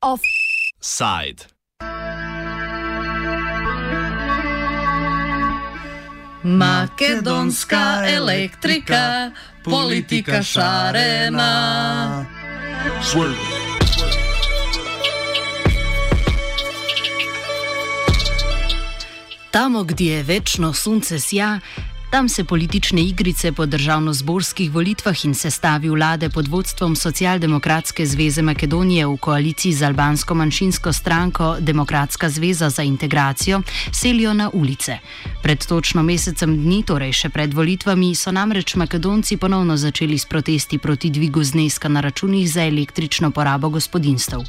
Offside. Makedonska elektrika, politika šarena. Tamo, gdje je večno sunce sja, Tam se politične igrice po državno-zborskih volitvah in sestavi vlade pod vodstvom Socialdemokratske zveze Makedonije v koaliciji z albansko manjšinsko stranko Demokratska zveza za integracijo selijo na ulice. Pred točno mesecem dni, torej še pred volitvami, so namreč Makedonci ponovno začeli s protesti proti dvigu zneska na računih za električno porabo gospodinstv.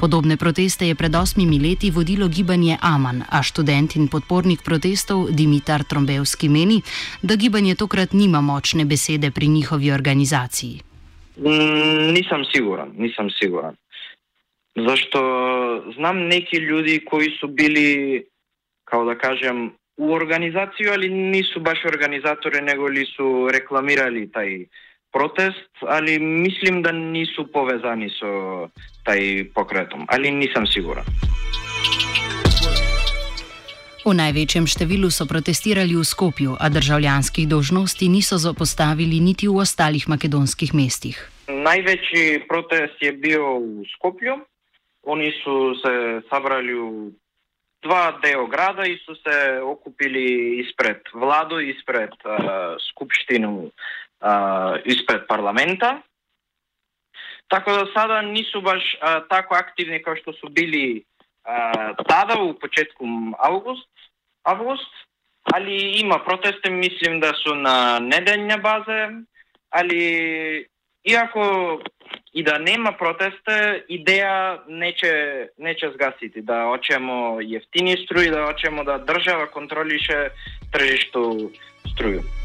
Podobne proteste je pred osmimi leti vodilo gibanje Aman, a študent in podpornik protestov Dimitar Trombevski meni, da gibanje tokrat nima močne besede pri njihovi organizaciji. Mm, nisam siguran, nisam siguran. Zašto znam neki ljudi koji su bili, kao da kažem, u organizaciju, ali nisu baš organizatori, nego li su reklamirali taj protest, ali mislim da nisu povezani sa taj pokretom, ali nisam siguran. V največjem številu so protestirali v Skopju, a državljanskih dožnosti niso zapostavili niti v ostalih makedonskih mestih. Največji protest je bil v Skopju. Oni so se sabrali v dva dela grada in so se okupili izpred vlado, izpred uh, skupštino а, испред парламента. Така да сада не су баш а, тако активни како што су били а, тада во почетком август, август, али има протести, мислим да су на неделна база, али иако и да нема протесте, идеја не ќе не ќе сгасити да очемо ефтини струи, да очемо да држава контролише тржишто струјот.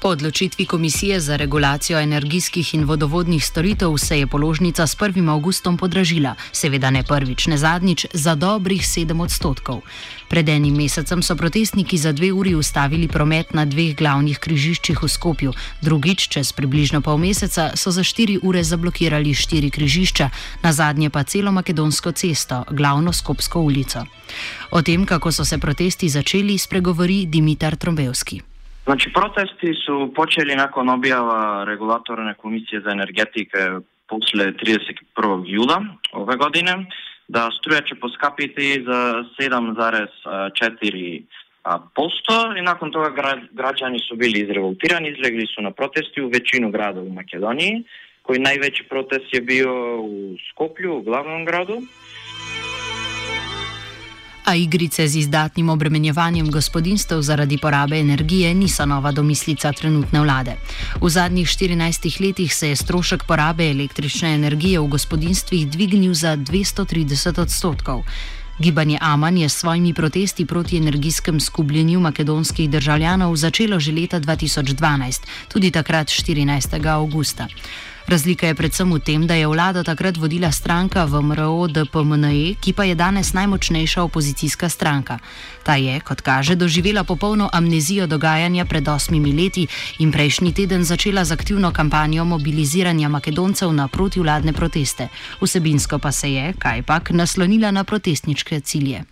Po odločitvi Komisije za regulacijo energijskih in vodovodnih storitev se je položnica s 1. augustom podražila, seveda ne prvič, ne zadnjič, za dobrih 7 odstotkov. Pred enim mesecem so protestniki za dve uri ustavili promet na dveh glavnih križiščih v Skopju, drugič, čez približno pol meseca, so za štiri ure zablokirali štiri križišča, na zadnje pa celo makedonsko cesto, glavno Skopsko ulico. O tem, kako so se protesti začeli, spregovori Dimitar Trombevski. Znači, protesti su počeli nakon objava regulatorne komisije za energetike posle 31. jula ove godine, da struja će poskapiti za 7,4 posto i nakon toga građani su bili izrevoltirani, izlegli su na protesti u većinu grada u Makedoniji, koji najveći protest je bio u Skoplju, u glavnom gradu. A igrice z izdatnim obremenjevanjem gospodinstv zaradi porabe energije niso nova domislica trenutne vlade. V zadnjih 14 letih se je strošek porabe električne energije v gospodinstvih dvignil za 230 odstotkov. Gibanje Aman je s svojimi protesti proti energijskem skubljenju makedonskih državljanov začelo že leta 2012, tudi takrat 14. augusta. Razlika je predvsem v tem, da je vlado takrat vodila stranka VMRO DPMNE, ki pa je danes najmočnejša opozicijska stranka. Ta je, kot kaže, doživela popolno amnezijo dogajanja pred osmimi leti in prejšnji teden začela z aktivno kampanjo mobiliziranja Makedoncev na protivladne proteste. Vsebinsko pa se je, kajpak, naslonila na protestniške cilje.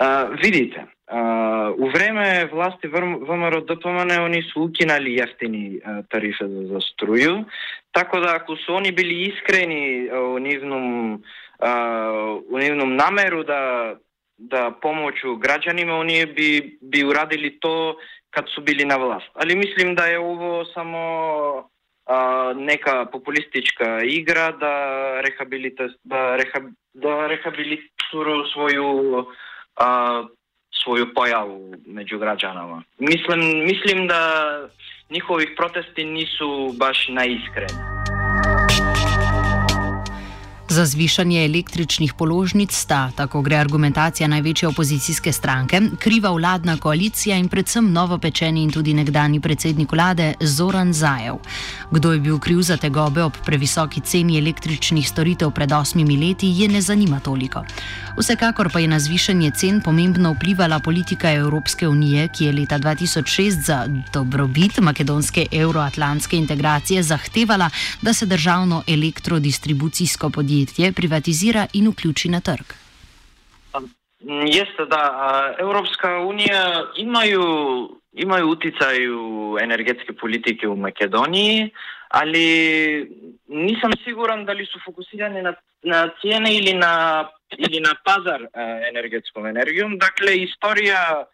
Uh, vidite, У време власти ВМРО ДПМН они су укинали јефтини тарифи за, за струју, така да ако су они били искрени у нивном у нивном намеру да да помочу граѓанима, они би би урадили то кад су били на власт. Али мислим да е ово само а, нека популистичка игра да рехабилите да рехаб, да рехабилитира своју а, svoju pojavu među građanama. Mislim, mislim da njihovih protesti nisu baš naiskreni. Za zvišanje električnih položnic sta, tako gre argumentacija največje opozicijske stranke, kriva vladna koalicija in predvsem novopečeni in tudi nekdani predsednik vlade Zoran Zajev. Kdo je bil kriv za tegobe ob previsoki ceni električnih storitev pred osmimi leti, je ne zanima toliko. Vsekakor pa je na zvišanje cen pomembno vplivala politika Evropske unije, ki je leta 2006 za dobrobit makedonske euroatlantske integracije zahtevala, da se državno elektrodistribucijsko podjetje privatizira in vključi na trg. Jeste, da Evropska unija imaju, imaju uticaj u energetske politike u Makedoniji, ali nisam siguran da li su fokusirani na, na cijene ili na, ili na pazar energetskom energijom. Dakle, istorija,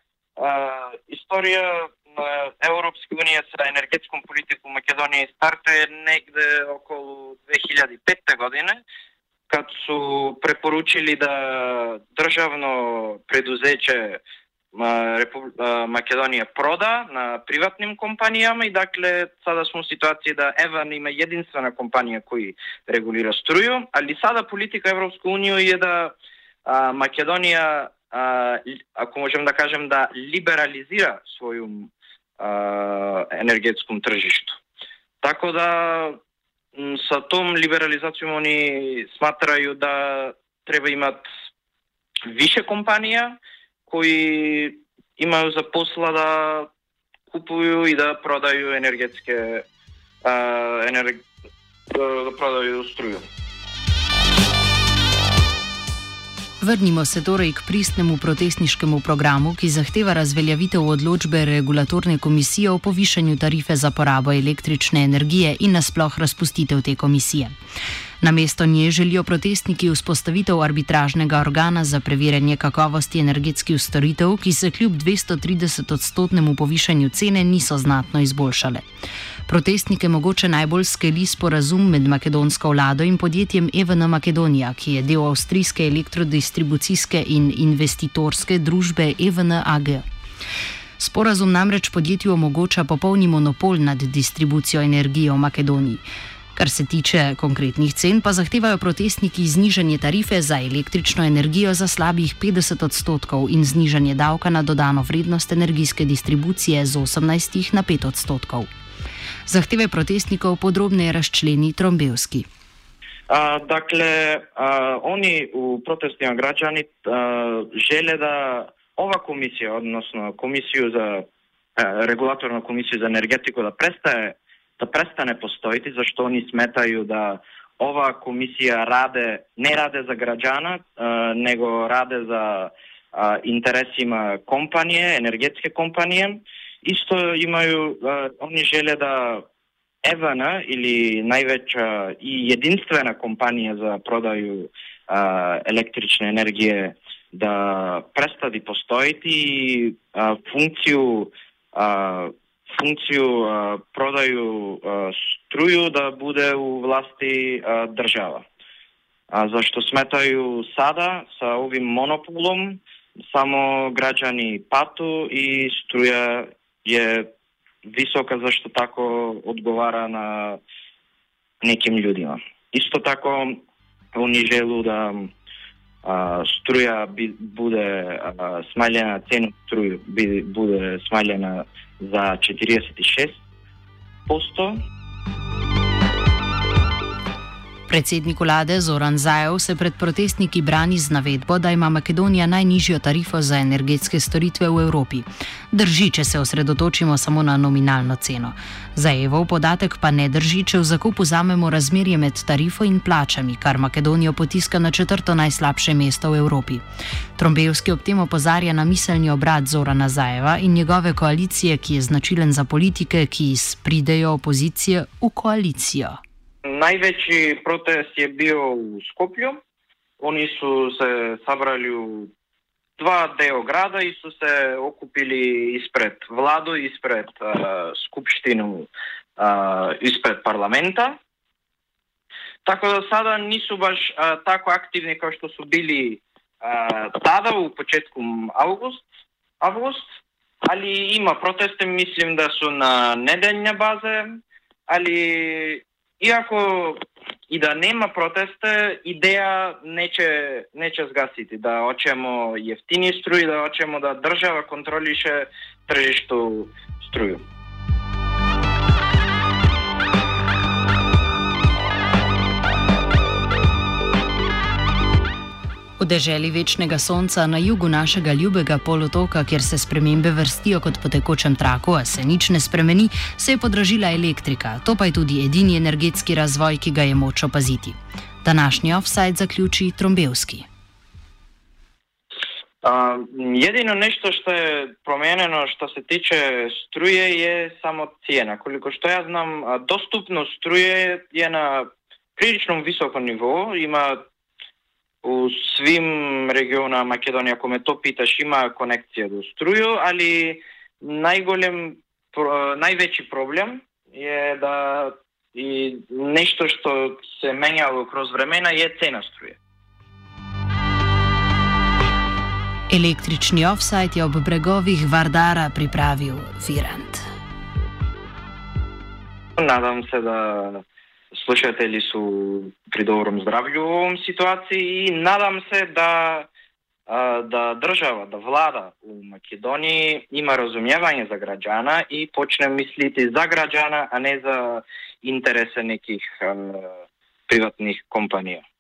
istorija Europske unije sa energetskom politikom Makedonije startuje negde okolo 2005. godine, кад су препоручили да државно предузече Македонија прода на приватним компанијама и дакле сада сме ситуација да Еван има единствена компанија кој регулира струју, али сада политика Европска унија е да а, Македонија а, ако можем да кажем да либерализира своју енергетском тржишто. Така да Со том либерализација они сматрају да треба имат више компанија кои имају за посла да купују и да продају енергетске а, енерг... да, да продају струја. Vrnimo se torej k pristnemu protestniškemu programu, ki zahteva razveljavitev odločbe regulatorne komisije o povišanju tarife za porabo električne energije in nasploh razpustitev te komisije. Na mesto nje želijo protestniki vzpostavitev arbitražnega organa za preverjanje kakovosti energetskih storitev, ki se kljub 230 odstotnemu povišanju cene niso znatno izboljšale. Protestnike mogoče najbolj skeli sporazum med makedonsko vlado in podjetjem Evena Makedonija, ki je del avstrijske elektrodistribucijske in investitorske družbe Even AG. Sporazum namreč podjetju omogoča popolni monopol nad distribucijo energije v Makedoniji. Kar se tiče konkretnih cen, pa zahtevajo protestniki znižanje tarife za električno energijo za slabih 50 odstotkov in znižanje davka na dodano vrednost energijske distribucije z 18 na 5 odstotkov. Zahteve protestnikov podrobneje razčleni Trombevski. A, dakle, a, oni u protestima građani a, žele da ova komisija, odnosno komisiju za a, regulatornu komisiju za energetiku da prestaje da prestane postojiti, zašto oni smetaju da ova komisija rade, ne rade za građana, nego rade za interesima kompanije, energetske kompanije. Isto imaju, oni žele da Evana ili najveća i jedinstvena kompanija za prodaju električne energije da prestadi postojiti i funkciju функцију продају струју да биде у власти држава. А зашто сметају сада со овим монополом само граѓани пату и струја е висока зашто тако одговара на неким луѓима. Исто тако унижелу да a, struja bi, bude a, smanjena, cena struju bi, bude smanjena za 46%. Predsednik vlade Zoran Zajev se pred protestniki brani z navedbo, da ima Makedonija najnižjo tarifo za energetske storitve v Evropi. Drži, če se osredotočimo samo na nominalno ceno. Zajevov podatek pa ne drži, če v zakupu vzamemo razmerje med tarifo in plačami, kar Makedonijo potiska na četrto najslabše mesto v Evropi. Trombevski ob tem opozarja na miselni obrat Zorana Zajeva in njegove koalicije, ki je značilen za politike, ki pridejo opozicije v koalicijo. Највеќи протест е био у Скопје. Они су се сабрали у два део града и су се окупили испред владо, испред а, скупштину, а, испред парламента. Така да сада не су баш а, тако активни како што су били а, тада у почетком август, август, али има протести, мислим да су на неделна база, али иако и да нема протесте, идеја нече, ќе сгасити, да очемо јефтини струи, да очемо да држава контролише тржишто струју. V deželi večnega sonca na jugu našega ljubega polotoka, kjer se spremembe vrstijo kot po tekočem traku, a se nič ne spremeni, se je podražila elektrika. To pa je tudi edini energetski razvoj, ki ga je moč opaziti. Današnji offside zaključi Trombevski. Uh, jedino nešto što je promijenjeno što se tiče struje je samo cijena. Koliko što ja znam, dostupnost struje je na prilično visokom nivou. Ima u svim regiona Makedonija, ako me to pitaš, ima konekcija do struju, ali najgoljem, pro, najveći problem je da i nešto što se menjalo kroz vremena je cena struje. Električni offside je ob bregovih Vardara pripravil Virant. Nadam se, da слушатели су при добром здравју во овом ситуација и надам се да да држава, да влада у Македонија има разумевање за граѓана и почне мислите за граѓана, а не за интереса неких приватних компанија.